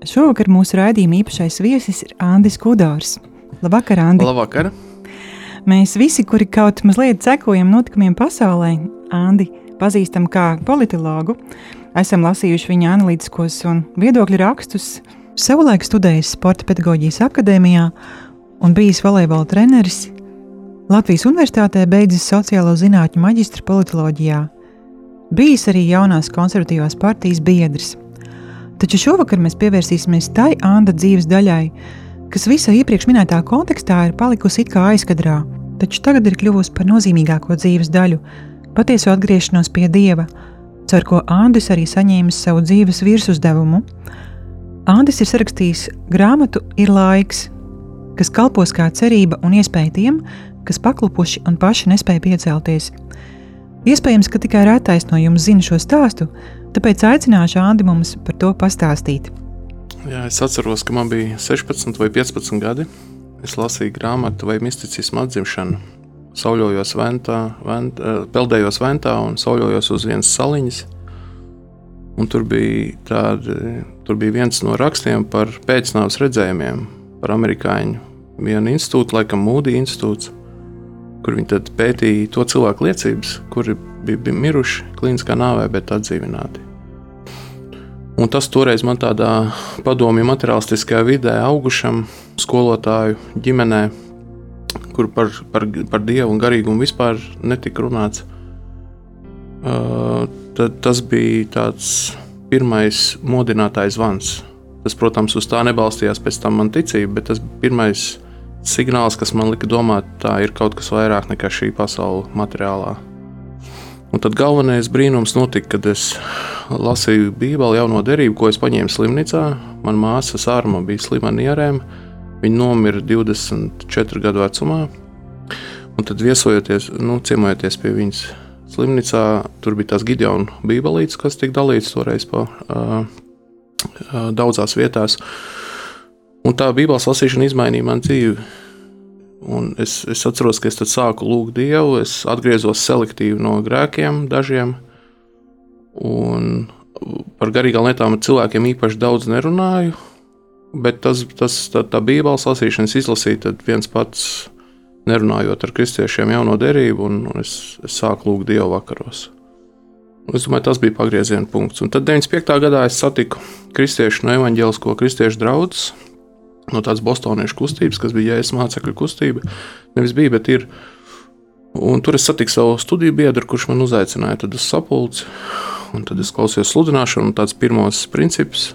Šovakar mūsu raidījuma īpašais viesis ir Andris Kudors. Labvakar, Andi! Labvakar! Mēs visi, kuri kaut mazliet sekojam notikumiem pasaulē, Andi pazīstam kā politologu, esam lasījuši viņa analītiskos un viedokļu rakstus, savulaik studējis Sporta pedagoģijas akadēmijā un bijis volejbola treneris. Latvijas Universitātē beidzis sociālo zinātņu maģistra politoloģijā. Bijis arī jaunās konservatīvās partijas biedrs. Taču šovakar mēs pievērsīsimies tai Anna dzīves daļai, kas visā iepriekš minētā kontekstā ir palikusi it kā aizkadrā, taču tagad ir kļuvusi par nozīmīgāko dzīves daļu, patieso atgriešanos pie Dieva, caur ko Andris arī saņēmis savu dzīves virsuzdevumu. Andris ir sarakstījis grāmatu Ir laiks, kas kalpos kā cerība un iespēja tiem, kas paklupuši un paši nespēja piecelties. Iespējams, ka tikai retais no jums zina šo stāstu, Tāpēc aicināšu Andi mums par to pastāstīt. Jā, es atceros, ka man bija 16 vai 15 gadi. Es lasīju grāmatu vai misticismu atzimšanu. Sauļojos ventā, vent, eh, peldējos ventā un sauļojos uz vienas saliņas. Un tur bija, tādi, tur bija viens no rakstiem par pēcnāvus redzējumiem, par amerikāņu vienu institūtu, laikam Mūdī institūts, kur viņi pētīja to cilvēku liecības, kuri bija, bija miruši klīniskā nāvē, bet atdzīvināti. Un tas toreiz man tādā padomju materiālistiskajā vidē, augušam skolotāju ģimenē, kur par, par, par dievu un garīgumu vispār netika runāts. Uh, tas bija tāds pirmais modinātājs zvans. Tas, protams, uz tā nebalstījās pēc tam man ticība, bet tas bija pirmais signāls, kas man lika domāt, tā ir kaut kas vairāk nekā šī pasaules materiālā. Un tad galvenais brīnums notika, kad es lasīju Bībeli jauno derību, ko es paņēmu slimnīcā. Manā māsa Sārma bija slima nierēm. Viņa nomira 24 gadu vecumā. Un tad viesojoties, nu, ciemojoties pie viņas slimnīcā, tur bija tās Gideona bībelītes, kas tika dalītas toreiz pa uh, uh, daudzās vietās. Un tā Bībeles lasīšana izmainīja manu dzīvi Un es, es atceros, ka es sāku lūgt Dievu, es atgriezos selektīvi no grēkiem, dažiem. Un par garīgām lietām ar cilvēkiem īpaši daudz nerunāju. Bet tas, tas tā, tā Bībeles lasīšanas izlasīja, tad viens pats nerunājot ar kristiešiem jauno derību, un, un es, es sāku lūgt Dievu vakaros. Es domāju, tas bija pagrieziena punkts. Un tad 95. gadā es satiku kristiešu no evaņģēlisko kristiešu draugus no tādas bostoniešu kustības, kas bija jēzus mācekļu kustība. Nevis bija, bet ir. Un tur es satiku savu studiju biedru, kurš man uzaicināja uz sapulci. Un tad es klausījos sludināšanu, tāds pirmos princips,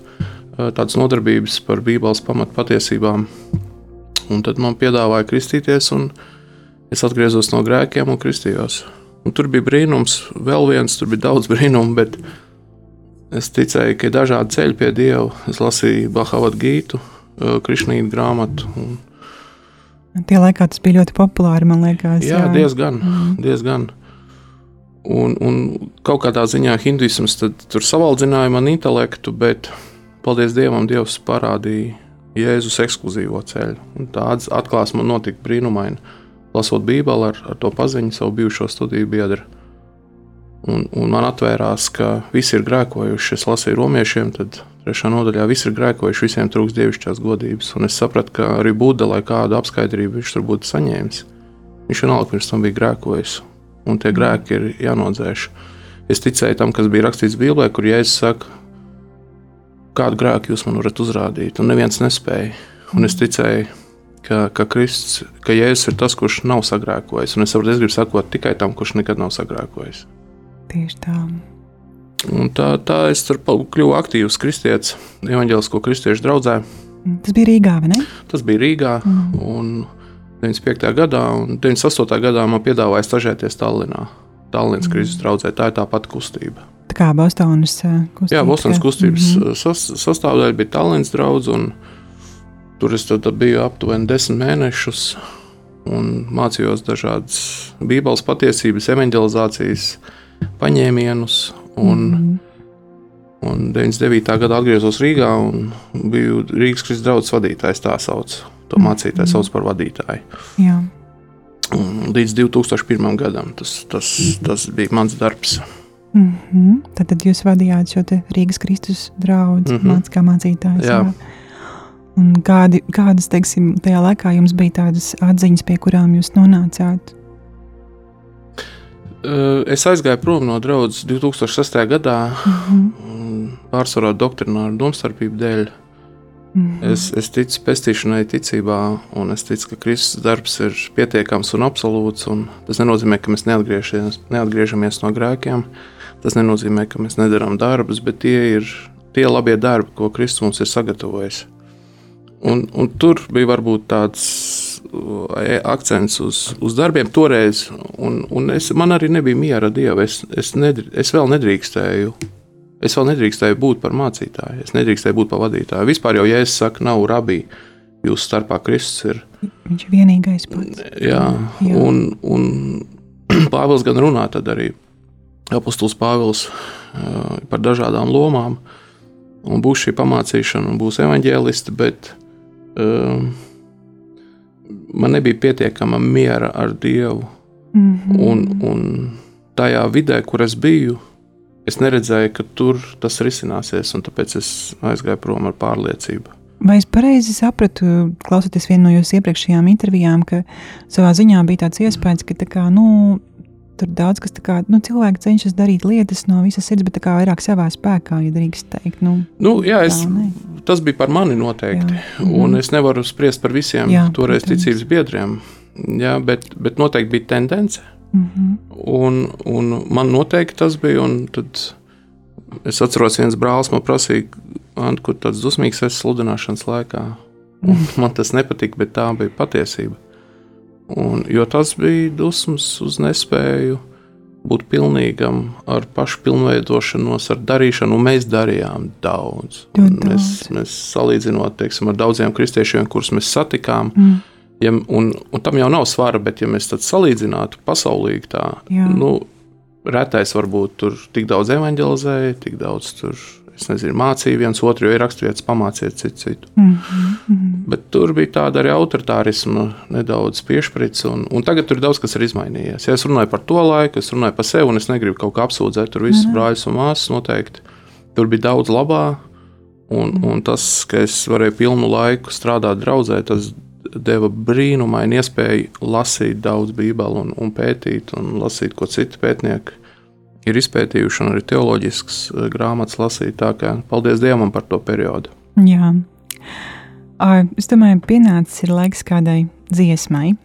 tādas nodarbības par Bībeles pamatu patiesībām. Un tad man piedāvāja kristīties, un es atgriezos no grēkiem un kristījos. Un tur bija brīnums, vēl viens, tur bija daudz brīnumu, bet es ticēju, ka ir dažādi ceļi pie Dieva. Es lasīju Bahāvat Gītu, Krišnīdu grāmatu. Un, Tie laikā tas bija ļoti populāri, man liekas. Jā, jā. diezgan. Mm. diezgan. Un, un kaut kādā ziņā hinduisms tur savaldzināja man intelektu, bet, paldies Dievam, Dievs parādīja Jēzus ekskluzīvo ceļu. Un tā atklāsme man notika brīnumaini, lasot Bībeli ar, ar to paziņu savu bijušo studiju biedru. Un, un man atvērās, ka visi ir grēkojuši. Es lasīju romiešiem, tad trešā nodaļā visi ir grēkojuši, visiem trūks dievišķās godības. Un es sapratu, ka arī Buda, lai kādu apskaidrību viņš tur būtu saņēmis, viņš vienalga pirms tam bija grēkojis. Un tie grēki ir jānodzēš. Es ticēju tam, kas bija rakstīts Bībelē, kur Jēzus saka, kādu grēku jūs man varat uzrādīt, un neviens nespēja. Un es ticēju, ka, ka Kristus, ka Jēzus ir tas, kurš nav sagrēkojis. Un es saprotu, es gribu sakot tikai tam, kurš nekad nav sagrēkojis. Tieši tā. Un tā, tā es kļuvu aktīvs kristietis, evanģēlisko kristiešu draugā. Tas bija Rīgā, vai ne? Tas bija Rīgā. Mm. Un 95. gadā un 98. gadā man piedāvāja stažēties Tallinā. Tallinas mm. Kristus draugā. Tā ir tā pati kustība. Tā kā Bostonas uh, kustība. Jā, Bostonas kustības mm -hmm. sas, sastāvdaļa bija Tallinas draugs. Un, Tur es biju aptuveni desmit mēnešus un mācījos dažādas bībeles patiesības, evanģelizācijas paņēmienus. Un, mm un 99. gadā atgriezos Rīgā un biju Rīgas Kristus draugs vadītājs. Tā sauc. To mācītāju mm -hmm. sauc par vadītāju. Jā. Un līdz 2001. gadam tas, tas, tas bija mans darbs. Mm -hmm. tad, tad jūs vadījāt šo Rīgas Kristus draugu mm -hmm. māc. Jā. Jā. Un kādi, kādas, teiksim, tajā laikā jums bija tādas atziņas, pie kurām jūs nonācāt? Es aizgāju prom no draudzes 2006. gadā, mm -hmm. pārsvarā doktrināru domstarpību dēļ. Mm -hmm. es, es ticu pestīšanai, ticībā, un es ticu, ka Kristus darbs ir pietiekams un absolūts. Un tas nenozīmē, ka mēs neatgriežamies no grēkiem. Tas nenozīmē, ka mēs nedarām darbus, bet tie ir tie labie darbi, ko Kristus mums ir sagatavojis. Un, un tur bija varbūt tāds akcents uz, uz darbiem toreiz, un, un es, man arī nebija miera ar Dievu. Es, es, nedr, es vēl nedrīkstēju. Es vēl nedrīkstēju būt par mācītāju, es nedrīkstēju būt par vadītāju. Vispār jau, ja es saku, nav rabī, jūsu starpā Kristus ir. Viņš ir vienīgais pats. Jā, jā. un, un Pāvils gan runā tad arī apustulis Pāvils uh, par dažādām lomām, un būs šī pamācīšana, un būs evaņģēlisti, bet um, man nebija pietiekama miera ar Dievu. Mm -hmm. un, un tajā vidē, kur es biju, es neredzēju, ka tur tas risināsies, un tāpēc es aizgāju prom ar pārliecību. Vai es pareizi sapratu, klausoties vienā no jūsu iepriekšējām intervijām, ka savā ziņā bija tāds iespējas, ka tā kā, nu, Tur daudz kas kā, nu, cilvēki cenšas darīt lietas no visas sirds, bet vairāk savā spēkā, ja drīkst teikt. Nu, nu, jā, es, tā, tas bija par mani noteikti. Jā. Mm. Un es nevaru spriest par visiem jā, toreiz protams. ticības biedriem. Jā, bet, bet noteikti bija tendence. Mm -hmm. un, un man noteikti tas bija. Es atceros, viens brālis man prasīja, kur tāds dusmīgs esi sludināšanas laikā. Un man tas nepatika, bet tā bija patiesība. Un, jo tas bija dusmas uz nespēju būt pilnīgam ar pašpilnveidošanos, ar darīšanu, un mēs darījām daudz. daudz. Mēs, mēs salīdzinot teiksim, ar daudziem kristiešiem, kurus mēs satikām, mm. ja, un, un tam jau nav svara, bet ja mēs salīdzinātu pasaulīgi, tā Jā. nu, retais varbūt tur tik daudz evanģelizēja, tik daudz tur nezinu, mācīja viens otru, jo ir raksturvietas pamāciet citu citu. Mm -hmm. Bet tur bija tāda arī autoritārisma nedaudz piešprits, un, un tagad tur daudz kas ir izmainījies. Ja es runāju par to laiku, es runāju par sevi, un es negribu kaut kā apsūdzēt tur visus mm -hmm. brāļus un māsas noteikti. Tur bija daudz labā, un, mm -hmm. un tas, ka es varēju pilnu laiku strādāt draudzē, tas deva brīnumainu iespēju lasīt daudz bībeli un, un pētīt, un lasīt, ko citi pētnieki ir izpētījuši un arī teoloģiskas eh, grāmatas lasīt. Tā kā paldies Dievam par to periodu. Jā. Es domāju, pienācis ir laiks kādai dziesmai.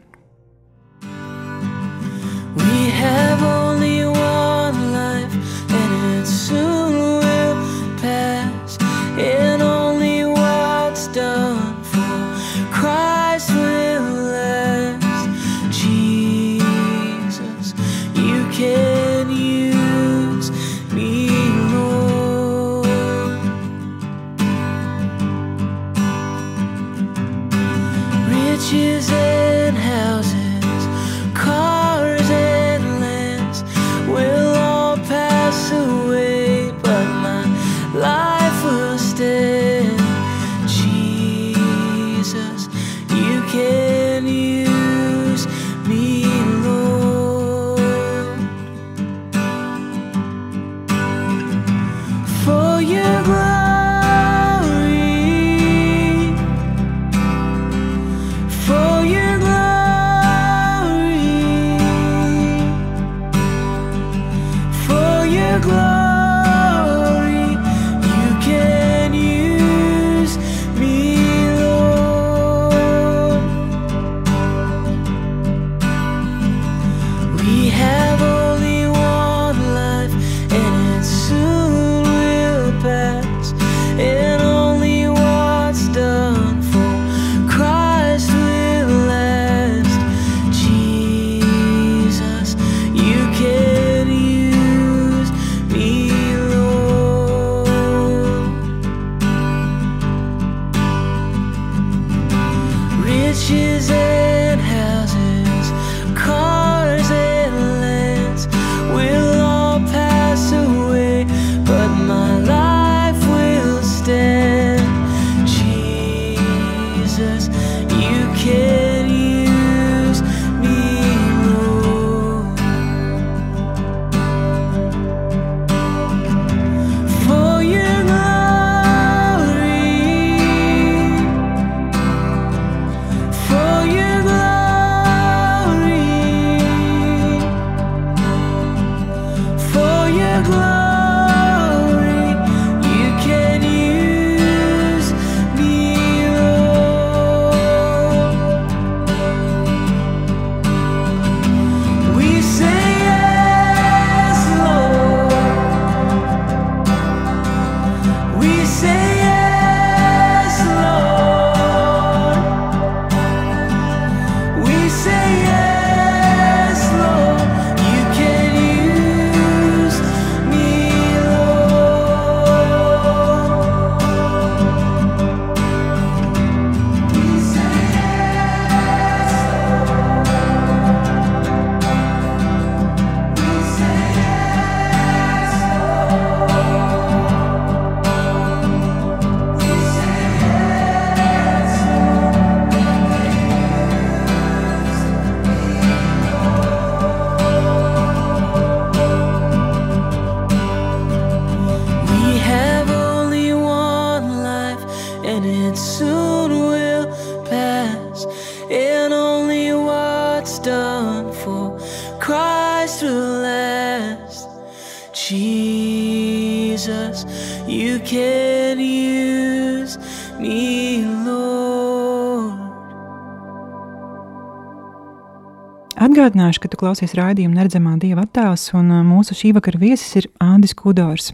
Klausies raidījumu Neredzamā Dieva attēls, un uh, mūsu šī vakara viesis ir Ādis Kudors.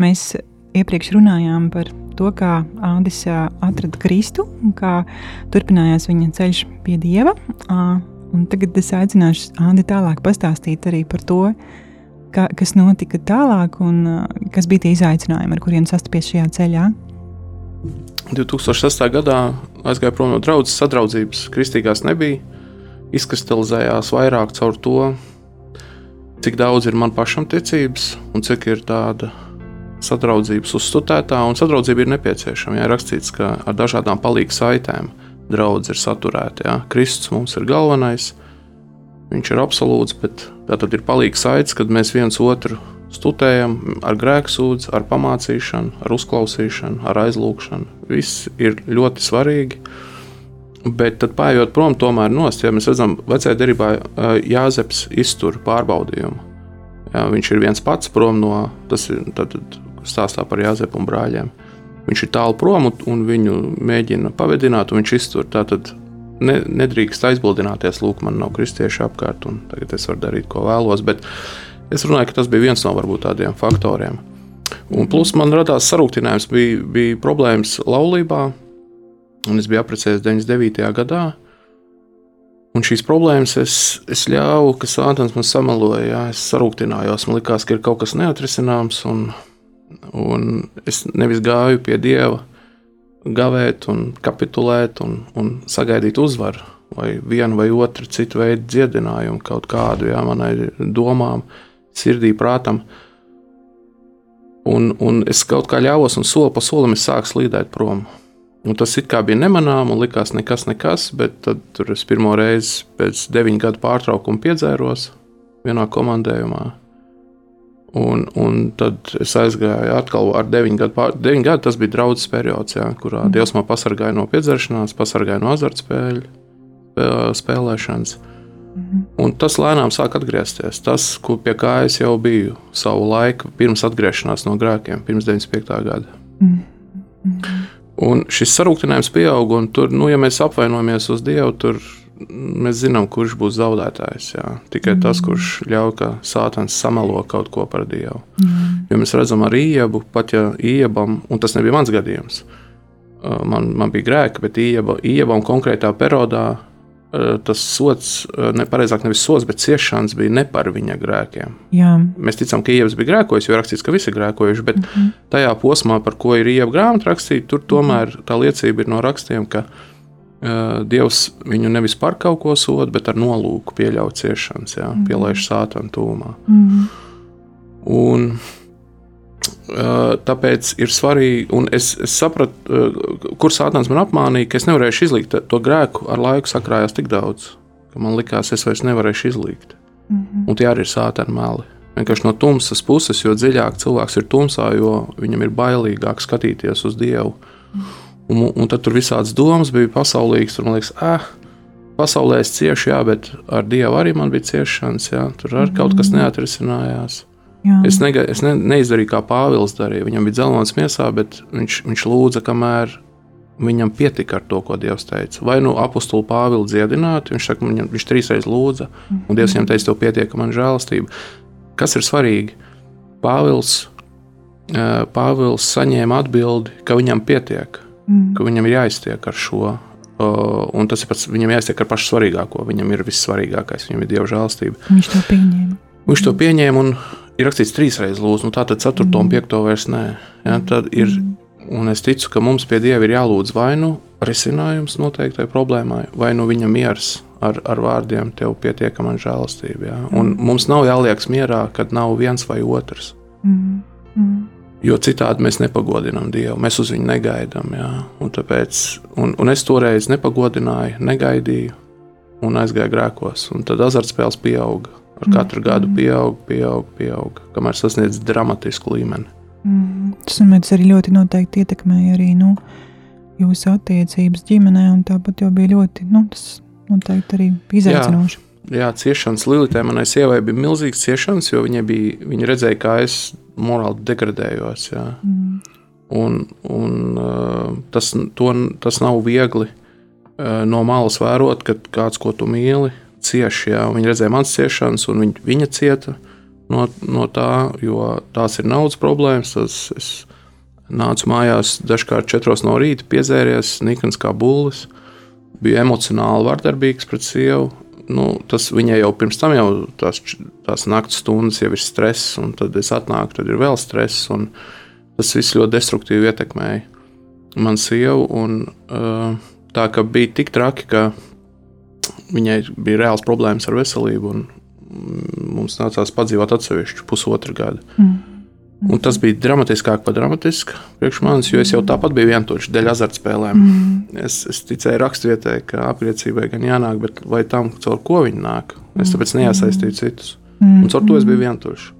Mēs iepriekš runājām par to, kā Ādis uh, atrada Kristu un kā turpinājās viņa ceļš pie Dieva. Uh, Un tagad es aicināšu Andi tālāk pastāstīt arī par to, ka, kas notika tālāk un kas bija tie izaicinājumi, ar kuriem sastapies šajā ceļā. 2006. gadā aizgāja prom no draudzes, sadraudzības kristīgās nebija. Izkristalizējās vairāk caur to, cik daudz ir man pašam ticības un cik ir tāda sadraudzības uzstutētā. Un sadraudzība ir nepieciešama. Jā, rakstīts, ka ar dažādām palīgu saitēm draugs ir saturēta. Jā. Kristus mums ir galvenais, viņš ir absolūts, bet tā tad ir palīgs saites, kad mēs viens otru studējam ar grēksūdzi, ar pamācīšanu, ar uzklausīšanu, ar aizlūgšanu. Viss ir ļoti svarīgi. Bet tad, pājot prom, tomēr nost, ja mēs redzam, vecajā derībā Jāzeps iztur pārbaudījumu. Jā, viņš ir viens pats prom no, tas ir tad, stāstā par Jāzepu un brāļiem. Viņš ir tālu prom un viņu mēģina pavadināt, un viņš iztur. Tātad ne, nedrīkst aizbildināties, lūk, man nav kristieši apkārt, un tagad es varu darīt, ko vēlos. Bet es runāju, ka tas bija viens no varbūt tādiem faktoriem. Un plus man radās sarūktinājums, bija, bija problēmas laulībā, un es biju apprecējies 99. gadā. Un šīs problēmas es, es ļāvu, ka Sātans man samaloja, jā, es sarūktinājos, man likās, ka ir kaut kas neatrisināms, un Un es nevis gāju pie dieva, gavēt, un kapitulēt un, un sagaidīt uzvaru, vai vienu vai otru citu veidu dziedinājumu, kaut kādu jā, manai domām, sirdī, prātam. Un, un es kaut kā ļāvos, un soli pa solim es sāku slīdēt prom. Un tas it kā bija nemanāms, un likās, nekas, nekas, bet tad es pirmo reizi pēc deviņu gadu pārtraukuma piedzēros vienā komandējumā. Un, un tad es aizgāju atkal ar 9 gadu, pār, 9 gadu tas bija draudzes periods, jā, kurā mm. Dievs man pasargāja no piedzeršanās, pasargāja no azartspēļu spēlēšanas. Mm. Un tas lēnām sāk atgriezties. Tas, kur pie kā es jau biju savu laiku, pirms atgriešanās no grēkiem, pirms 95. gada. Mm. Mm. Un šis sarūktinājums pieaug, un tur, nu, ja mēs apvainojamies uz Dievu, tur mēs zinām, kurš būs zaudētājs. Jā. Tikai mm. tas, kurš ļauj, ka sātans samelo kaut ko par Dievu. Mm. Jo mēs redzam ar iebu, pat ja iebam, un tas nebija mans gadījums. Uh, man, man bija grēki, bet ieba, iebam konkrētā periodā tas sots, uh, nepareizāk nevis sots, bet ciešanas bija ne par viņa grēkiem. Jā. Mēs ticam, ka ievas bija grēkojis, jo rakstīts, ka visi ir grēkojuši, bet mm -hmm. tajā posmā, par ko ir ieva grāmata rakstīta, tur tomēr tā liecība ir no rakstiem, ka Dievs viņu nevis par kaut ko soda, bet ar nolūku pieļaut ciešanas, jā, mm. pielaiž sātanu tūmā. Mm. Un, tāpēc ir svarīgi, un es, es sapratu, kur sātans man apmānīja, ka es nevarēšu izlikt to grēku. Ar laiku sakrājās tik daudz, ka man likās, es vairs nevarēšu izlikt. Mm -hmm. Un tie arī ir sātana meli. Vienkārši no tumsas puses, jo dziļāk cilvēks ir tumsā, jo viņam ir bailīgāk skatīties uz Dievu. Mm. Un, un tad tur visādas domas bija pasaulīgas. Tur man liekas, ah, pasaulē es ciešu, jā, bet ar Dievu arī man bija ciešanas. Jā, tur arī kaut kas mhm. neatrisinājās. Jā. Es, nega, es ne, neizdarīju, kā Pāvils darīja. Viņam bija dzelzceļš miesā, bet viņš, viņš lūdza, kamēr viņam pietika ar to, ko Dievs teica. Vai nu apakstuli Pāvilu dziedināt, viņš saka, viņam, viņš trīsreiz lūdza, un Dievs viņam teica, tev pietiek man žēlastība. Kas ir svarīgi? Pāvils, Pāvils saņēma atbildi, ka viņam pietiek mm. ka viņam ir jāiztiek ar šo. Un tas ir pats, viņam jāiztiek ar pašu svarīgāko. Viņam ir vissvarīgākais, viņam ir dieva žēlstība. Viņš to pieņēma. Viņš to pieņēma un ir rakstīts trīs reizes lūdzu, nu tā tad ceturto mm. un piekto vairs nē. Ja, tad ir, un es ticu, ka mums pie dieva ir jālūdz vai nu risinājums noteiktai problēmai, vai nu viņa miers ar, ar vārdiem, tev pietiek man žēlastība. Ja? Un mums nav jāliekas mierā, kad nav viens vai otrs. Mm. Mm. Jo citādi mēs nepagodinām Dievu, mēs uz viņu negaidām. Jā. Un, tāpēc, un, un es toreiz nepagodināju, negaidīju un aizgāju grēkos. Un tad azartspēles pieauga. Ar katru gadu pieaug, pieaug, pieaug, kamēr sasniedz dramatisku līmeni. Mm. Tas, man, tas arī ļoti noteikti ietekmēja arī nu, jūsu attiecības ģimenē, un tāpat jau bija ļoti, nu, tas noteikti arī izaicinoši. Jā, ciešanas Lilitē manai sievai bija milzīgas ciešanas, jo viņa, bija, viņa redzēja, kā es morāli degradējos. Jā. Mm. Un, un, uh, tas, to, tas nav viegli uh, no malas vērot, kad kāds, ko tu mīli, cieši. Jā. Viņa redzēja manas ciešanas, un viņa, viņa cieta no, no tā, jo tās ir naudas problēmas. Tas, es nācu mājās dažkārt četros no rīta, piezēries, nikns kā bullis, biju emocionāli vardarbīgs pret sievu nu, tas viņai jau pirms tam jau tās, tās naktas stundas jau ir stress, un tad es atnāku, tad ir vēl stress. Tas viss ļoti destruktīvi ietekmēja manu sievu. Un, uh, tā kā bija tik traki, ka viņai bija reāls problēmas ar veselību, un mums nācās padzīvot atsevišķu pusotru gadu. Mm. Un tas bija dramatiskāk par dramatisku priekš manis, jo es jau tāpat biju vientuļš dēļ azartspēlēm. Mm. Es, es ticēju raksturvietē, ka apliecībai gan jānāk, bet vai tam, caur ko viņi nāk? Es tāpēc neiesaistīju citus. Mm. Un caur to es biju vientuļš.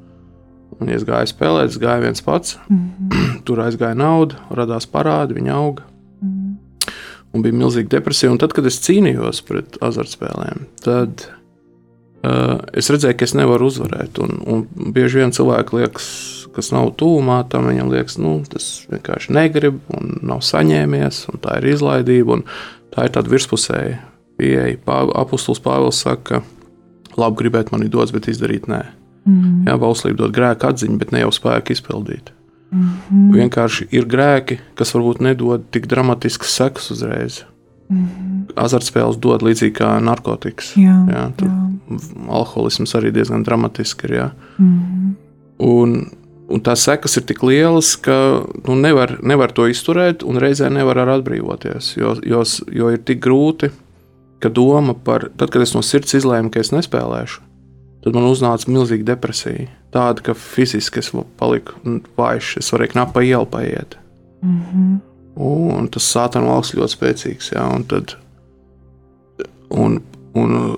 Un, ja es gāju spēlēt, es gāju viens pats. Mm. Tur aizgāja nauda, radās parādi, viņa auga. Un bija milzīga depresija. Un tad, kad es cīnījos pret azartspēlēm, tad uh, es redzēju, ka es nevaru uzvarēt. Un, un bieži vien cilvēki liekas, kas nav tūmā, tam viņam liekas, nu, tas vienkārši negrib un nav saņēmies, un tā ir izlaidība. Tā ir tāda virspusēja pieeja. Apostols Pāvils saka, ka labi gribēt man ir dots, bet izdarīt nē. Mm. Jā, bauslība dod grēku atziņu, bet ne jau spēku izpildīt. Mm -hmm. Vienkārši ir grēki, kas varbūt nedod tik dramatiskas sekas uzreiz. Mm -hmm. Azartspēles dod līdzīgi kā narkotikas. Jā, jā, jā. Alkoholisms arī diezgan dramatisks ir. Jā. Mm -hmm. Un Un tās sekas ir tik lielas, ka nu, nevar, nevar to izturēt, un reizē nevar arī atbrīvoties. Jo, jo, jo ir tik grūti, ka doma par, tad, kad es no sirds izlēmu, ka es nespēlēšu, tad man uznāca milzīga depresija. Tāda, ka fiziski es paliku vājš, es varēju knapi pa ielu paiet. Mm -hmm. Un tas sātana valsts ļoti spēcīgs. Jā, un tad, un, un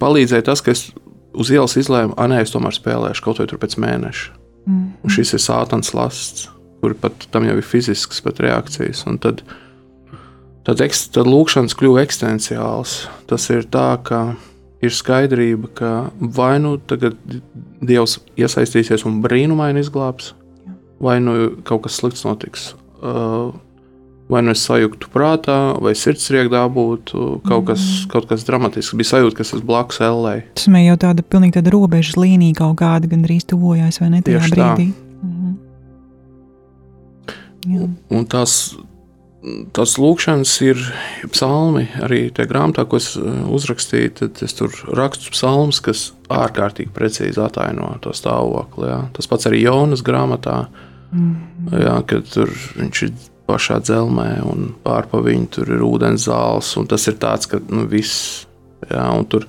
palīdzēja tas, ka es uz ielas izlēmu, ah, nē, es tomēr spēlēšu kaut vai tur pēc mēneša. Mm. Un šis ir sātans lasts, kur pat tam jau ir fizisks reakcijas. Un tad, tad, ekst, tad lūkšanas kļuva eksistenciāls. Tas ir tā, ka ir skaidrība, ka vai nu tagad Dievs iesaistīsies un brīnumaini izglābs, vai nu kaut kas slikts notiks. Uh, vai nu es sajūtu prātā, vai sirdsriekdā būtu kaut kas, mm. kaut kas dramatisks. Bija sajūta, ka es esmu blakus LA. Tas man jau tāda pilnīgi tāda robežas līnija kaut kāda gandrīz tuvojās, vai ne tajā Tieši brīdī. Tā. Mm. Un, un tās, tās lūkšanas ir psalmi, arī tajā grāmatā, ko es uh, uzrakstīju, tad es tur rakstu psalmus, kas ārkārtīgi precīzi ataino to stāvokli. Jā. Tas pats arī Jonas grāmatā, mm. jā, kad tur viņš ir pašā dzelzmē, un pārpa viņu tur ir ūdens zāles. Tas ir tāds, ka nu, viss, jā, un tur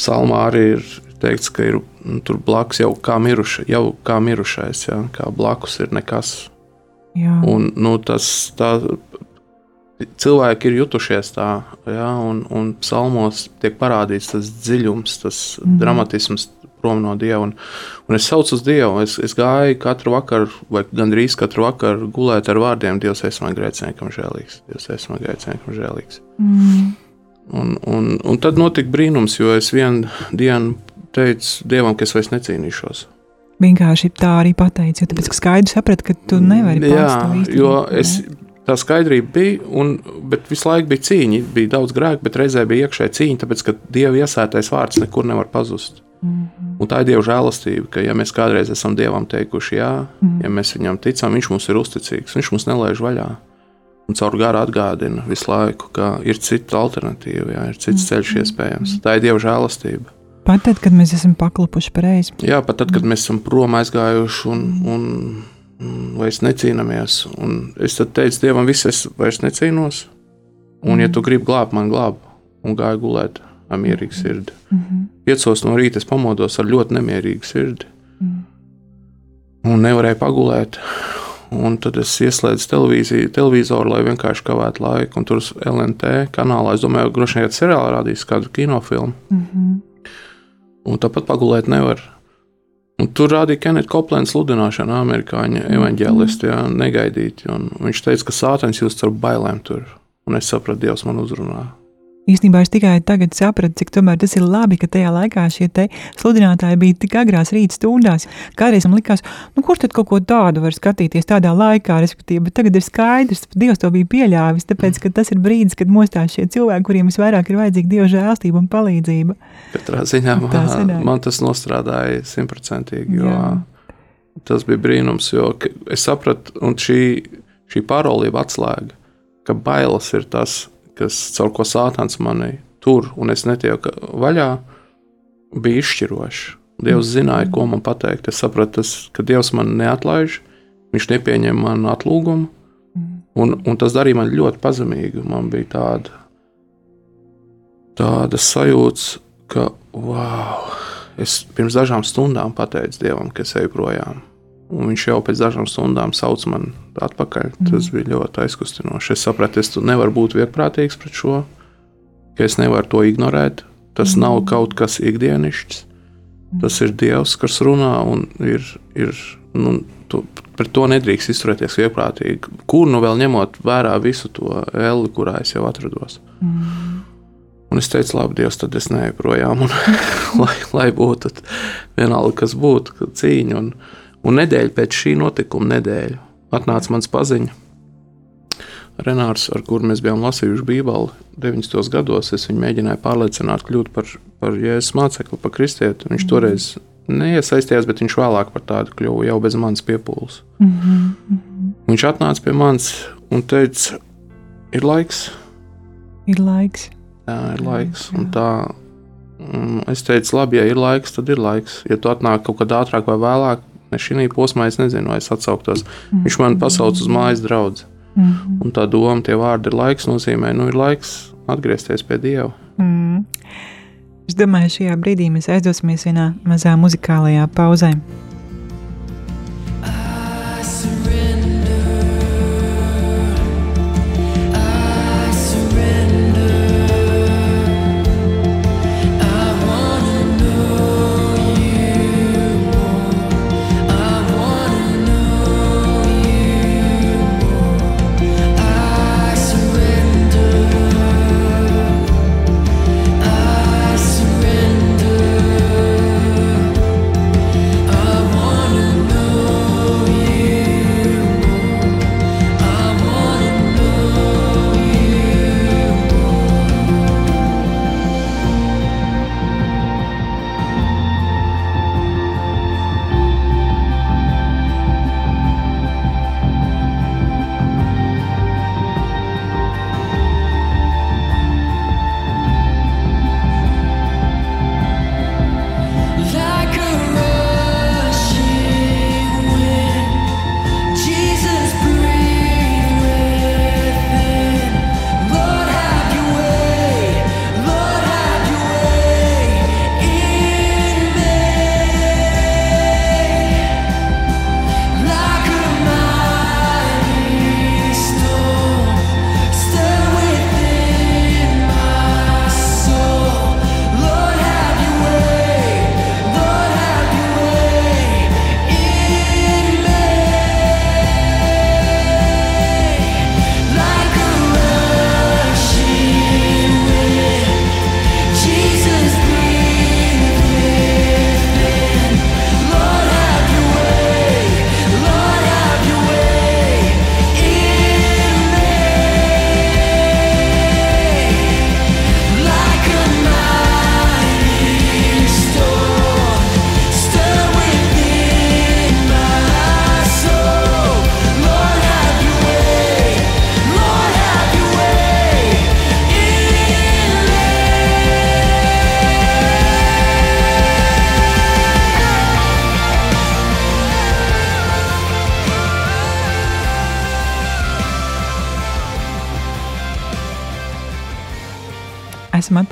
psalmā arī ir teikts, ka ir nu, tur blakus jau kā, miruša, jau kā mirušais, jā, kā blakus ir nekas. Jā. Un, nu, tas, tā, cilvēki ir jutušies tā, jā, un, un psalmos tiek parādīts tas dziļums, tas mm. dramatisms, prom no Dieva. Un, un es saucu uz Dievu. Es, es gāju katru vakaru, vai gandrīz katru vakaru gulēt ar vārdiem: Dievs, es man grēciniekam žēlīgs, Dievs, es man grēciniekam žēlīgs. Mm. Un, un, un tad notika brīnums, jo es vienu dienu teicu Dievam, ka es vairs necīnīšos. Vienkārši tā arī pateicu, jo tāpēc, ka skaidri sapratu, ka tu nevari. Jā, jo es, tā skaidrība bija, un, bet visu laiku bija cīņa. Bija daudz grēku, bet reizē bija iekšēji cīņa, tāpēc, ka Dieva iesētais vārds nekur nevar pazust. Mm -hmm. Un tā ir Dieva žēlastība, ka, ja mēs kādreiz esam Dievam teikuši jā, mm. ja mēs viņam ticam, Viņš mums ir uzticīgs, Viņš mums nelaiž vaļā. Un caur garu atgādina visu laiku, ka ir cita alternatīva, jā, ir cits mm. ceļš iespējams. Tā ir Dieva žēlastība. Pat tad, kad mēs esam paklupuši pareizi. Jā, pat tad, kad mēs esam prom aizgājuši un, un vairs necīnāmies. Un es teicu Dievam, viss es vairs necīnos. Un, ja tu gribi glābt, man glāb, un gāju gulēt ar mierīgu sirdi. Mm -hmm. Piecos no rīta es pamodos ar ļoti nemierīgu sirdi. Mm. Un nevarēju pagulēt. Un tad es ieslēdzu televīziju, televizoru, lai vienkārši kavētu laiku. Un tur uz LNT kanālā, es domāju, ka droši vien seriālā rādīs kādu kinofilmu. Mm -hmm. Un tāpat pagulēt nevar. Un tur rādīja Kenita Koplēna sludināšanu, amerikāņu evanģēlistu, negaidīti. Viņš teica, ka sātens jūs caur bailēm tur un es sapratu, Dievs man uzrunā. Īstenībā es tikai tagad sapratu, cik tas ir labi, ka tajā laikā šie sludinātāji bija tik agrās rīta stundās. Kādreiz man likās, nu, kurš tad kaut ko tādu var skatīties tādā laikā, respektīvi, bet tagad ir skaidrs, ka Dievs to bija pieļāvis, tāpēc, ka tas ir brīdis, kad mostās šie cilvēki, kuriem visvairāk ir vajadzīga Dieva žēlstība un palīdzība. Katrā ziņā man, man tas nostrādāja simtprocentīgi, jo Jā. tas bija brīnums, jo es sapratu, un šī, šī parolība atslēga, ka bailes ir tas, kas caur ko sātans mani tur, un es netieku vaļā, bija izšķiroši. Dievs zināja, ko man pateikt. Es sapratu, tas, ka Dievs man neatlaiž, Viņš nepieņem manu atlūgumu, un, un tas darīja man ļoti pazemīgi. Man bija tāda, tāda sajūta, ka, wow, es pirms dažām stundām pateicu Dievam, ka es eju projām. Un viņš jau pēc dažām stundām sauc mani atpakaļ. Tas mm. bija ļoti aizkustinoši. Es sapratu, es nevaru būt vieglprātīgs pret šo, ka es nevaru to ignorēt. Tas mm. nav kaut kas ikdienišķs. Tas ir Dievs, kas runā, un ir, ir, nu, tu, pret to nedrīkst izturēties vieglprātīgi. Kur nu vēl ņemot vērā visu to elli, kurā es jau atrados. Mm. Un es teicu, labi, Dievs, tad es neeju projām. Un, lai, lai būtu vienalga, kas būtu, cīņa. Un, un nedēļa pēc šī notikuma, nedēļa, atnāca mans paziņa. Renārs, ar kuru mēs bijām lasījuši Bībeli 90. gados, es viņu mēģināju pārliecināt, kļūt par, par jēzus mācekli, par kristieti. Viņš toreiz neiesaistījās, bet viņš vēlāk par tādu kļuva jau bez manas piepūles. Mm -hmm. Viņš atnāca pie manis un teica, ir laiks, Ir laiks. Jā, ir laiks. Un tā, mm, es teicu, labi, ja ir laiks, tad ir laiks. Ja tu atnāk kaut kad ātrāk vai vēlāk, ne šī posmā, es nezinu, vai es atsauktos. Viņš man pasauc uz mājas draugu. Mm. Un tā doma, tie vārdi ir laiks, nozīmē, nu ir laiks atgriezties pie Dieva. Mm. Es domāju, šajā brīdī mēs aizdosimies vienā mazā muzikālajā pauzē.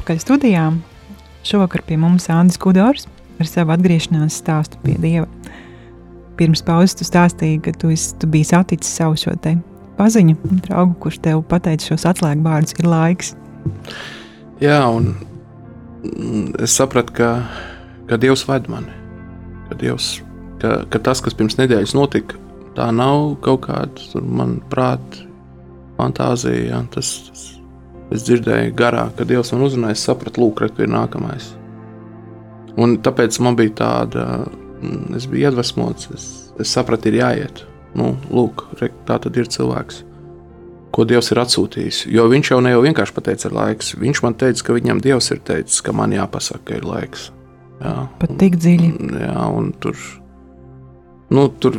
Atpakaļ studijā. Šovakar pie mums Andris Kudors ar savu atgriešanās stāstu pie Dieva. Pirms pauzes tu stāstīji, ka tu, esi, tu biji saticis savu šo te paziņu, draugu, kurš tev pateica šos atslēgu vārdus, ir laiks. Jā, un es sapratu, ka, ka Dievs ved mani. Ka, Dievs, ka, ka tas, kas pirms nedēļas notika, tā nav kaut kāda man prāta fantāzija. Ja, tas, tas, es dzirdēju garā, ka Dievs man uzrunāja, es sapratu, lūk, re, ka ir nākamais. Un tāpēc man bija tāda, mm, es biju iedvesmots, es, es sapratu, ir jāiet. Nu, lūk, re, tā tad ir cilvēks, ko Dievs ir atsūtījis. Jo viņš jau ne jau vienkārši pateica, ir laiks. Viņš man teica, ka viņam Dievs ir teicis, ka man jāpasaka, ka ir laiks. Jā, Pat tik dziļi. Jā, un tur, nu, tur,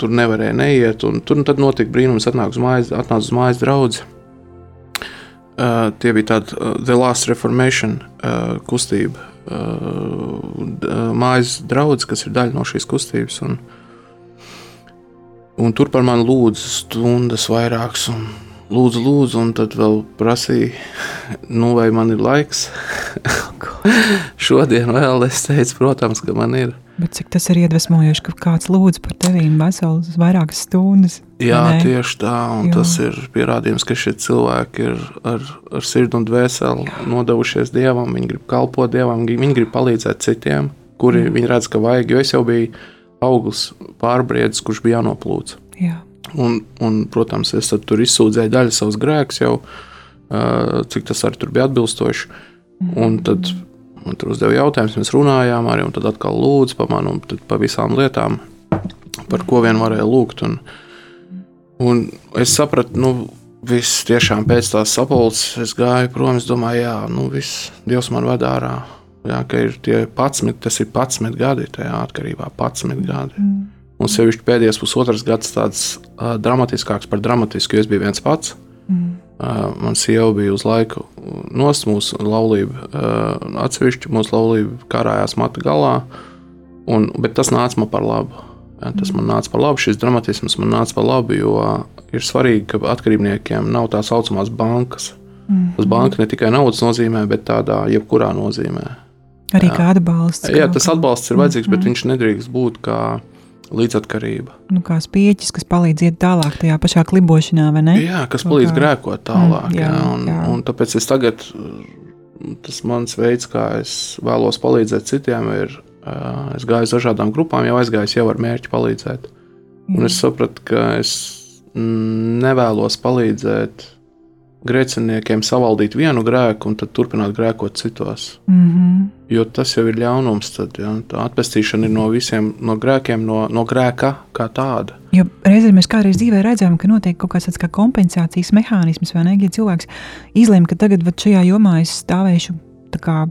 tur nevarēja neiet. un Tur tad notika brīnums, atnāk uz mājas, atnāca uz mājas draugs. Uh, tie bija tādi uh, The Last Reformation uh, kustība. Uh, uh, mājas draugs, kas ir daļa no šīs kustības. Un, un tur par mani lūdza stundas vairākas. Un, lūdzu, lūdzu, un tad vēl prasīja, nu, vai man ir laiks. Šodien vēl es teicu, protams, ka man ir. Bet cik tas ir iedvesmojoši, ka kāds lūdz par tevīm veselas vairākas stundas. Jā, ne? tieši tā. Un Jā. Tas ir pierādījums, ka šie cilvēki ir ar, ar sirdi un dvēseli nodevušies dievam. Viņi grib kalpot dievam, viņi grib palīdzēt citiem, kuri mm. viņi redz, ka vajag. Jo es jau biju augurs pārbriedis, kurš bija jānoplūc. Jā. Un, un, protams, es tur izsūdzēju daļu savus grēkus, jau cik tas arī tur bija atbilstoši. Un tad man tur uzdeva jautājumus, mēs runājām arī, un tad atkal lūdzu par mani un par visām lietām, par ko vien varēja lūgt. Un, un es sapratu, nu, viss tiešām pēc tās sapulces es gāju prom. Es domāju, jā, nu, viss Dievs man vada ārā. Jā, ka ir tie 11, tas ir 11 gadi tajā atkarībā, 11 gadi. Un sevišķi pēdējais pusotrs gads tāds uh, dramatiskāks par dramatisku, jo es biju viens pats. Mm. Uh, man sieva bija uz laiku nost mūsu laulību, uh, atsevišķi mūsu laulība karājās matu galā, un, bet tas nāca man par labu. Ja, tas man nāca par labu, šis dramatisms man nāca par labu, jo ir svarīgi, ka atkarībniekiem nav tā saucamās bankas. Mm. Tas banka ne tikai naudas nozīmē, bet tādā jebkurā nozīmē. Arī Jā. kā atbalsts. Jā, tas atbalsts ir vajadzīgs, bet Mhm. viņš nedrīkst būt kā līdzatkarība. Nu, kā spieķis, kas palīdz iet tālāk tajā pašā klibošanā, vai ne? Jā, kas palīdz kā. grēkot tālāk. Mm, jā, jā, un, jā. un tāpēc es tagad, tas mans veids, kā es vēlos palīdzēt citiem, ir, es gāju uz dažādām grupām, jau aizgājis jau ar mērķi palīdzēt. Un es sapratu, ka es mm, nevēlos palīdzēt grēciniekiem savaldīt vienu grēku un tad turpināt grēkot citos. Mm -hmm. Jo tas jau ir ļaunums. Tad, ja? Tā atpestīšana ir no visiem no grēkiem, no, no grēka kā tāda. Jo reizēm mēs kādreiz dzīvē redzam, ka notiek kaut kāds tāds kā kompensācijas mehānisms, vai ne? Ja cilvēks izlēma, ka tagad šajā jomā es stāvēšu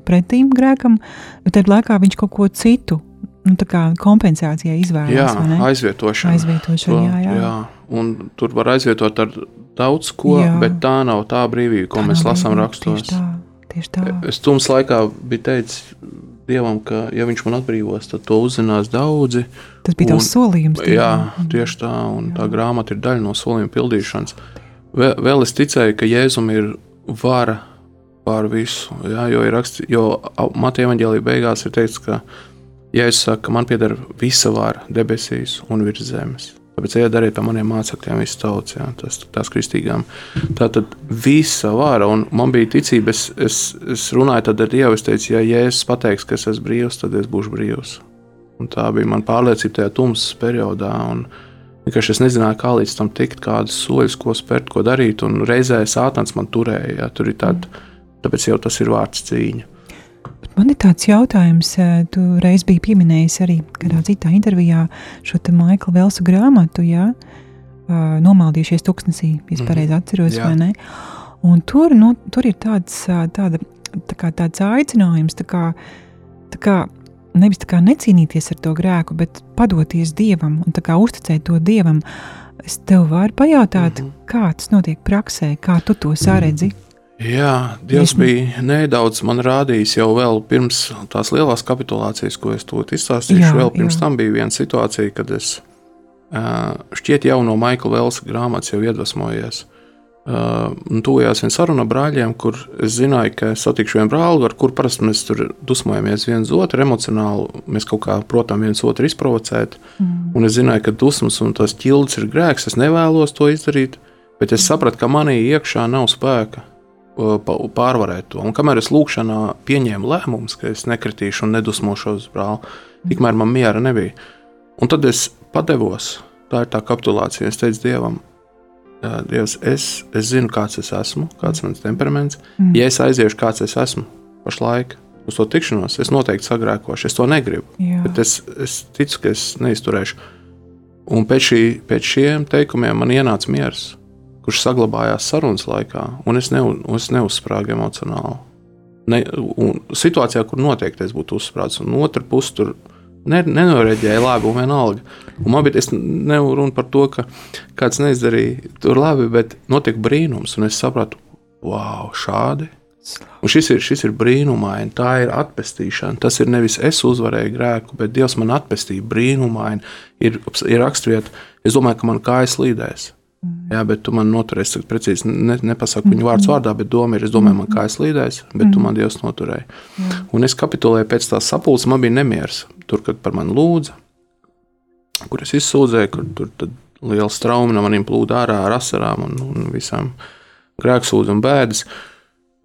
pretīm grēkam, bet tajā laikā viņš kaut ko citu nu, tā kā kompensācijai izvēlas. Jā, aizvietošana. Aizvietošana, jā, jā. jā. Un tur var aizvietot ar daudz ko, Jā. jā. bet tā nav tā brīvība, ko Tā mēs lasām rakstos. Tieši tā, tieši tā. Es tums laikā biju teicis Dievam, ka, ja viņš man atbrīvos, tad to uzzinās daudzi. Tas bija tavs solījums. Jā, tieši tā, un tā grāmata ir daļa no solījuma pildīšanas. Vēl, vēl es ticēju, ka Jēzum ir vara pār visu. Jā, jo ir raksts, jo Mateja evanģēlīja beigās ir teikts, ka Jēzus saka, ka man pieder visa vara debesīs un virs zemes. Tāpēc ejiet dariet par maniem mācekļiem, visas tautas, jā, tas, tās kristīgām. Tā tad visa vara, un man bija ticība, es, es, es runāju ar Dievu, es teicu, ja Jēzus pateiks, ka es esmu brīvs, tad es būšu brīvs. Un tā bija mana pārliecība tajā tumsas periodā. un Vienkārši es nezināju, kā līdz tam tikt, kādus soļus, ko spērt, ko darīt. Un reizē sātans man turēja. Jā, tur ir tāda, tāpēc jau tas ir vārds cīņa. Man ir tāds jautājums, eh, tu reiz biji pieminējis arī kādā citā intervijā šo te Maikla Velsu grāmatu, jā, nomaldījušies tuksnesī, ja es Mhm. pareizi atceros, Jā. vai ne? Un tur, nu, tur ir tāds, tāda, tā kā tāds aicinājums, tā kā, tā kā nevis tā kā necīnīties ar to grēku, bet padoties Dievam un tā kā uzticēt to Dievam. Es tev varu pajautāt, Mhm. kā tas notiek praksē, kā tu to saredzi? Jā, Dievs Iesmu. bija nedaudz man rādījis jau vēl pirms tās lielās kapitulācijas, ko es to izstāstīšu. Jā, vēl pirms jā. tam bija viena situācija, kad es šķiet jau no Maikla Velsa grāmatas jau iedvesmojies. Tuvojās viena saruna ar brāļiem, kur es zināju, ka es satikšu vienu brāli, ar kuru parasti mēs tur dusmojamies viens otru emocionāli. Mēs kaut kā, protams, viens otru izprovocēt. Mm. Un es zināju, ka dusmas un tas ķildes ir grēks. Es nevēlos to izdarīt, bet es sapratu, ka manī iekšā nav spēka pārvarēt to. Un kamēr es lūkšanā pieņēmu lēmumus, ka es nekritīšu un nedusmošos uz brāli, tikmēr man miera nebija. Un tad es padevos. Tā ir tā kapitulācija. Es teicu Dievam, Dievs, es, es zinu, kāds es esmu, kāds ir mans temperaments. Mm. Ja es aiziešu, kāds es esmu pašlaik uz to tikšanos, es noteikti sagrēkošu. Es to negribu. Jā. Bet es, es ticu, ka es neizturēšu. Un pēc, šī, pēc šiem teikumiem man ienāca miers, kurš saglabājās sarunas laikā, un es, ne, es neuzsprāgu emocionāli. Ne, situācijā, kur noteikti es būtu uzsprādzis, un otra puse tur ne, nenoreģēja labi, un vienalga. Un man bija, nevaru runāt par to, ka kāds neizdarīja tur labi, bet notika brīnums, un es sapratu, wow, šādi. Un šis ir, šis ir brīnumaini, tā ir atpestīšana. Tas ir nevis es uzvarēju grēku, bet Dievs man atpestīja brīnumaini. Ir, ir raksturiet, es domāju, ka man kājas slīdēs. Jā, bet tu man noturēsi, tagad precīzi ne, nepasaku viņu vārdu vārdā, bet doma ir, es domāju, man kājas slīdēs, bet tu man Dievs noturēji. Un es kapitulēju pēc tās sapulces, man bija nemieris. Tur, kad par mani lūdza, kur es izsūdzēju, kur tur liela strauma no maniem plūda ārā ar asarām un, un visām grēksūdzēm un bēdas.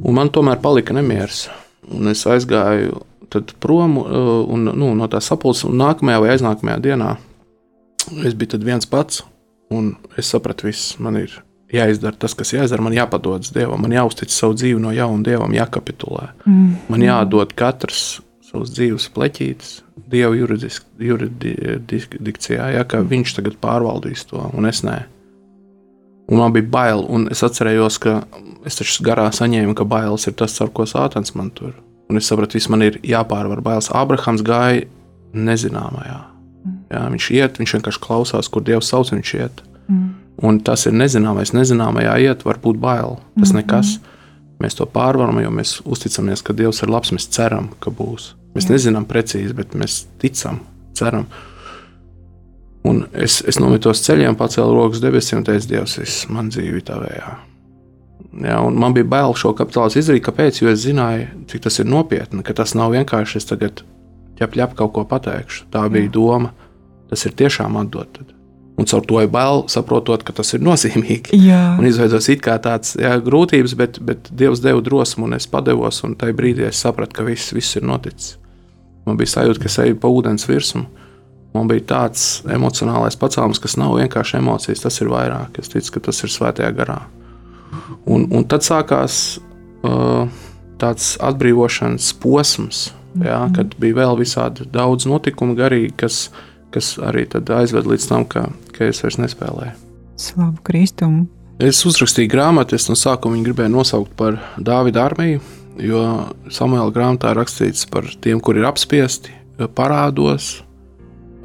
Un man tomēr palika nemieris. Un es aizgāju prom uh, un, nu, no tās sapulces, un nākamajā vai aiznākamajā dienā es biju viens pats. Un es sapratu, viss man ir jāizdara tas, kas jāizdara. Man jāpadodas Dievam, man jāuztic savu dzīvi no jauna Dievam, jākapitulē. Mm. Man jādod katrs savas dzīves pleķītes Dieva jurisdikcijā, ja, ka viņš tagad pārvaldīs to, un es nē. Un man bija bail, un es atcerējos, ka es taču garā saņēmu, ka bailes ir tas, ar ko sātans man tur. Un es sapratu, viss man ir jāpārvar bailes. Abrahams gāja nezināmajā. Jā, viņš iet, viņš vienkārši klausās, kur Dievs sauc, viņš iet. Mm. Un tas ir nezināmais. Nezināmajā iet, var būt bail. Tas nekas. Mēs to pārvaram, jo mēs uzticamies, ka Dievs ir labs. Mēs ceram, ka būs. Mēs nezinām precīzi, bet mēs ticam, ceram. Un es, es nometos ceļiem, pacēlu rokas debesīm un teicu, Dievs, viss man dzīve ir tavējā. Jā, un man bija bail šo kapitālu izdarīt, kāpēc? Jo es zināju, cik tas ir nopietni, ka tas nav vienkārši es tagad ķep, ķep kaut ko pateikšu. Tā bija doma. Tas ir tiešām atdot. tad. Un caur to ir bail, saprotot, ka tas ir nozīmīgi. Jā, Un izveidojas it kā tāds jā, grūtības, bet, bet Dievs deva drosmu, un es padevos, un tajā brīdī es sapratu, ka viss, viss ir noticis. Man bija sajūta, ka es eju pa ūdens virsmu. Man bija tāds emocionālais pacēlums, kas nav vienkārši emocijas, tas ir vairāk. Es ticu, ka tas ir svētajā garā. Un, un tad sākās uh, tāds atbrīvošanas posms, jā, kad bija vēl visādi daudz notikumu garīgi, kas, kas arī aizved līdz tam, ka, ka es vairs nespēlēju. slavu Kristumu. Es uzrakstīju grāmatu, es no sākuma viņu gribēju nosaukt par Dāvida armiju, jo Samuēlā grāmatā ir rakstīts par tiem, kuri ir apspiesti, parādos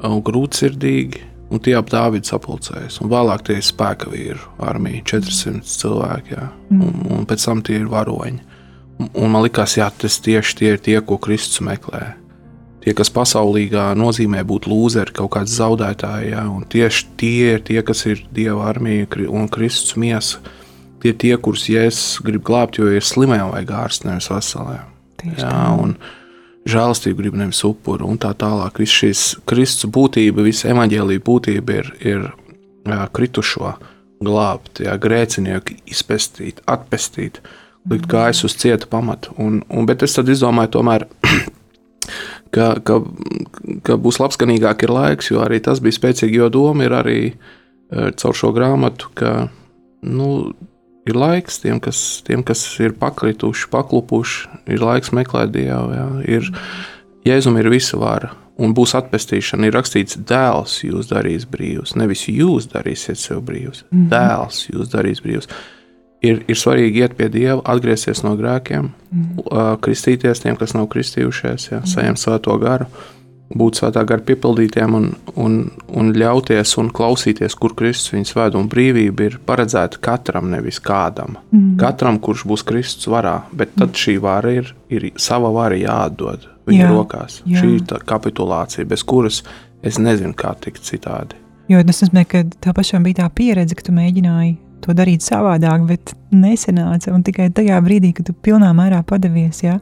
un grūtsirdīgi, un tie ap Dāvidu sapulcējas. Un vēlāk tie ir spēka vīru armija, 400 cilvēki, jā, un, un pēc tam tie ir varoņi. Un, un man liekas, jā, tas tieši tie ir tie, ko Kristus meklē. Tie, kas pasaulīgā nozīmē būt lūzeri, kaut kāds zaudētāji, jā, un tieši tie ir tie, kas ir Dieva armija un Kristus miesa. Tie ir tie, kurus Jēzus grib glābt, jo ir slimiem vai gārsts, nevis. Tieši Jā, un žēlastība grib nevis upuru un tā tālāk. Viss šīs Kristus būtība, visa evaņģēlīja būtība ir, ir jā, kritušo glābt, jā, grēcinieku izpestīt, atpestīt, likt kājas uz cieta pamata. Un, un, bet es tad izdomāju, tomēr, ka, ka, ka būs labskanīgāk ir laiks, jo arī tas bija spēcīgi, jo doma ir arī eh, caur šo grāmatu, ka nu, ir laiks tiem, kas, tiem, kas ir pakrituši, paklupuši, ir laiks meklēt Dievu. Jā. Ir, Jēzum ir visa vara, un būs atpestīšana. Ir rakstīts, dēls jūs darīs brīvus. Nevis jūs darīsiet sev brīvus, mm -hmm. dēls jūs darīs brīvus. Ir, ir svarīgi iet pie Dieva, atgriezties no grēkiem, mm kristīties tiem, kas nav kristījušies, jā, saņemt svēto garu, būt svētā gara piepildītiem un, un, un ļauties un klausīties, kur Kristus viņus ved. Un brīvība ir paredzēta katram, nevis kādam. Mm. Katram, kurš būs Kristus varā, bet tad šī vara ir, ir sava vara jāatdod viņa Jā, rokās. jā. Šī ir kapitulācija, bez kuras es nezinu, kā tikt citādi. Jo tas nozīmē, ka tā pašam bija tā pieredze, ka tu mēģināji to darīt savādāk, bet nesenāca. Un tikai tajā brīdī, kad tu pilnā mērā padevies, ja,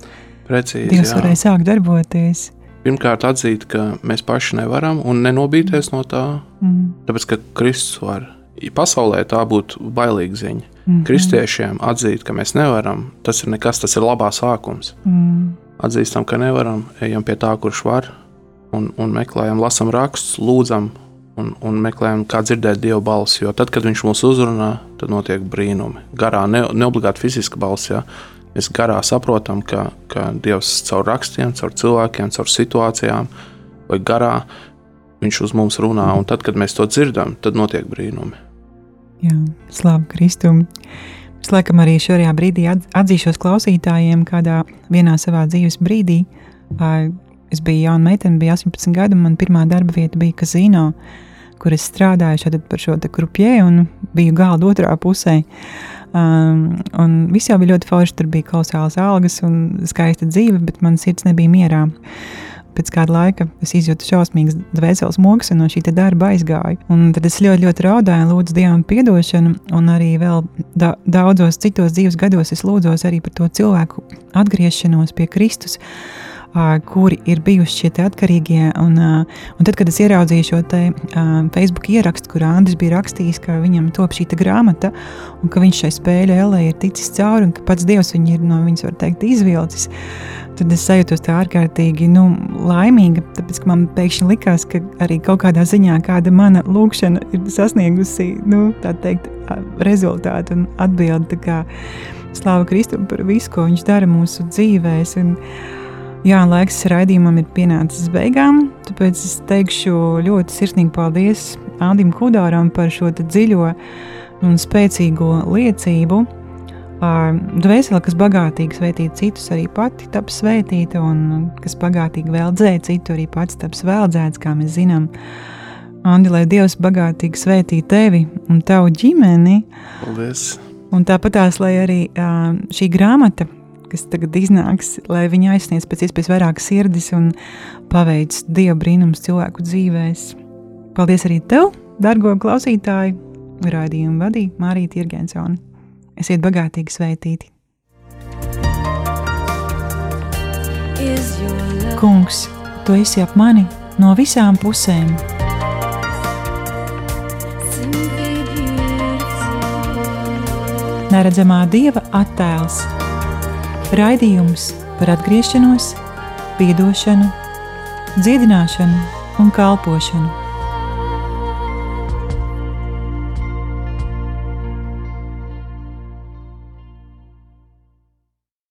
Precīzi, Dievs jā. varēja sākt darboties. Pirmkārt, atzīt, ka mēs paši nevaram un nenobīties no tā, Mm. tāpēc ka Kristus var. Ja Pasaulē tā būtu bailīga ziņa. Mhm. Kristiešiem atzīt, ka mēs nevaram, tas ir nekas, tas ir labā sākums. Mm. Atzīstam, ka nevaram, ejam pie tā, kurš var, un, un meklējam, lasām rakstus, lūdzam, un, un meklējam, kā dzirdēt Dieva balsi. Jo tad, kad Viņš mūs uzrunā, tad notiek brīnumi. Garā, ne, ne obligāti fiziska balss, ja mēs garā saprotam, ka, ka Dievs caur rakstiem, caur cilvēkiem, caur situācijām vai garā Viņš uz mums runā. Un tad, kad mēs to dzirdam, tad notiek brīnumi. Jā, slavu Kristum. Es laikam arī šajā brīdī atz- atzīšos klausītājiem, kādā vienā savā dzīves brīdī. Es biju jauna meitene, bija 18 gadi, un mana pirmā darba vieta bija kazino, kur es strādāju par šo krupjē un biju galda otrā pusē. Um, un viss jau bija ļoti forši, tur bija kolosāls algas un skaista dzīve, bet man sirds nebija mierā. Pēc kāda laika es izjūtu šausmīgas dvēseles mokas un no šī darba aizgāju. Un tad es ļoti, ļoti raudāju, lūdzu Dievam atdošanu, un arī vēl da daudzos citos dzīves gados es lūdzos arī par to cilvēku atgriešanos pie Kristus. ā, Kuri ir bijuši šie atkarīgie. Un, un tad, kad es ieraudzīju šo te, Facebook ierakstu, kur Andris bija rakstījis, ka viņam top šī grāmata, un ka viņš šai spēļu ellē ir ticis cauri, un ka pats Dievs viņu ir no viņas, var teikt, izvilcis tad es sajūtos tā ārkārtīgi nu, laimīga. Tāpēc man pēkšņi likās, ka arī kaut kādā ziņā kāda mana lūkšana ir sasniegusi nu, teikt, rezultātu un atbildi. Slāva Kristum par visu, ko viņš dara mūsu dzīvēs. Jā, laiks raidījumam ir pienācis beigām, tāpēc es teikšu ļoti sirsnīgi paldies Andim Kudāram par šo dziļo un spēcīgo liecību. Dvēsele, kas bagātīgi svētīt citus, arī pati taps svētīta, un kas bagātīgi veldzē citu, arī pats taps veldzēts, kā mēs zinām. Andi, lai Dievs bagātīgi svētī tevi un tavu ģimeni, Paldies! un tāpat tās, lai arī šī grāmata, kas tagad iznāks, lai viņa aizsniedz pēc iespējas vairāk sirdis un paveic Dieva brīnums cilvēku dzīvēs. Paldies arī tev, dargo klausītāju! Raidījumu vadīja Mārija Tirgensona. Esiet bagātīgi love Kungs, tu esi ap mani no visām pusēm. Neredzamā dieva attēls, raidījums par atgriešanos, piedošanu, dziedināšanu un kalpošanu.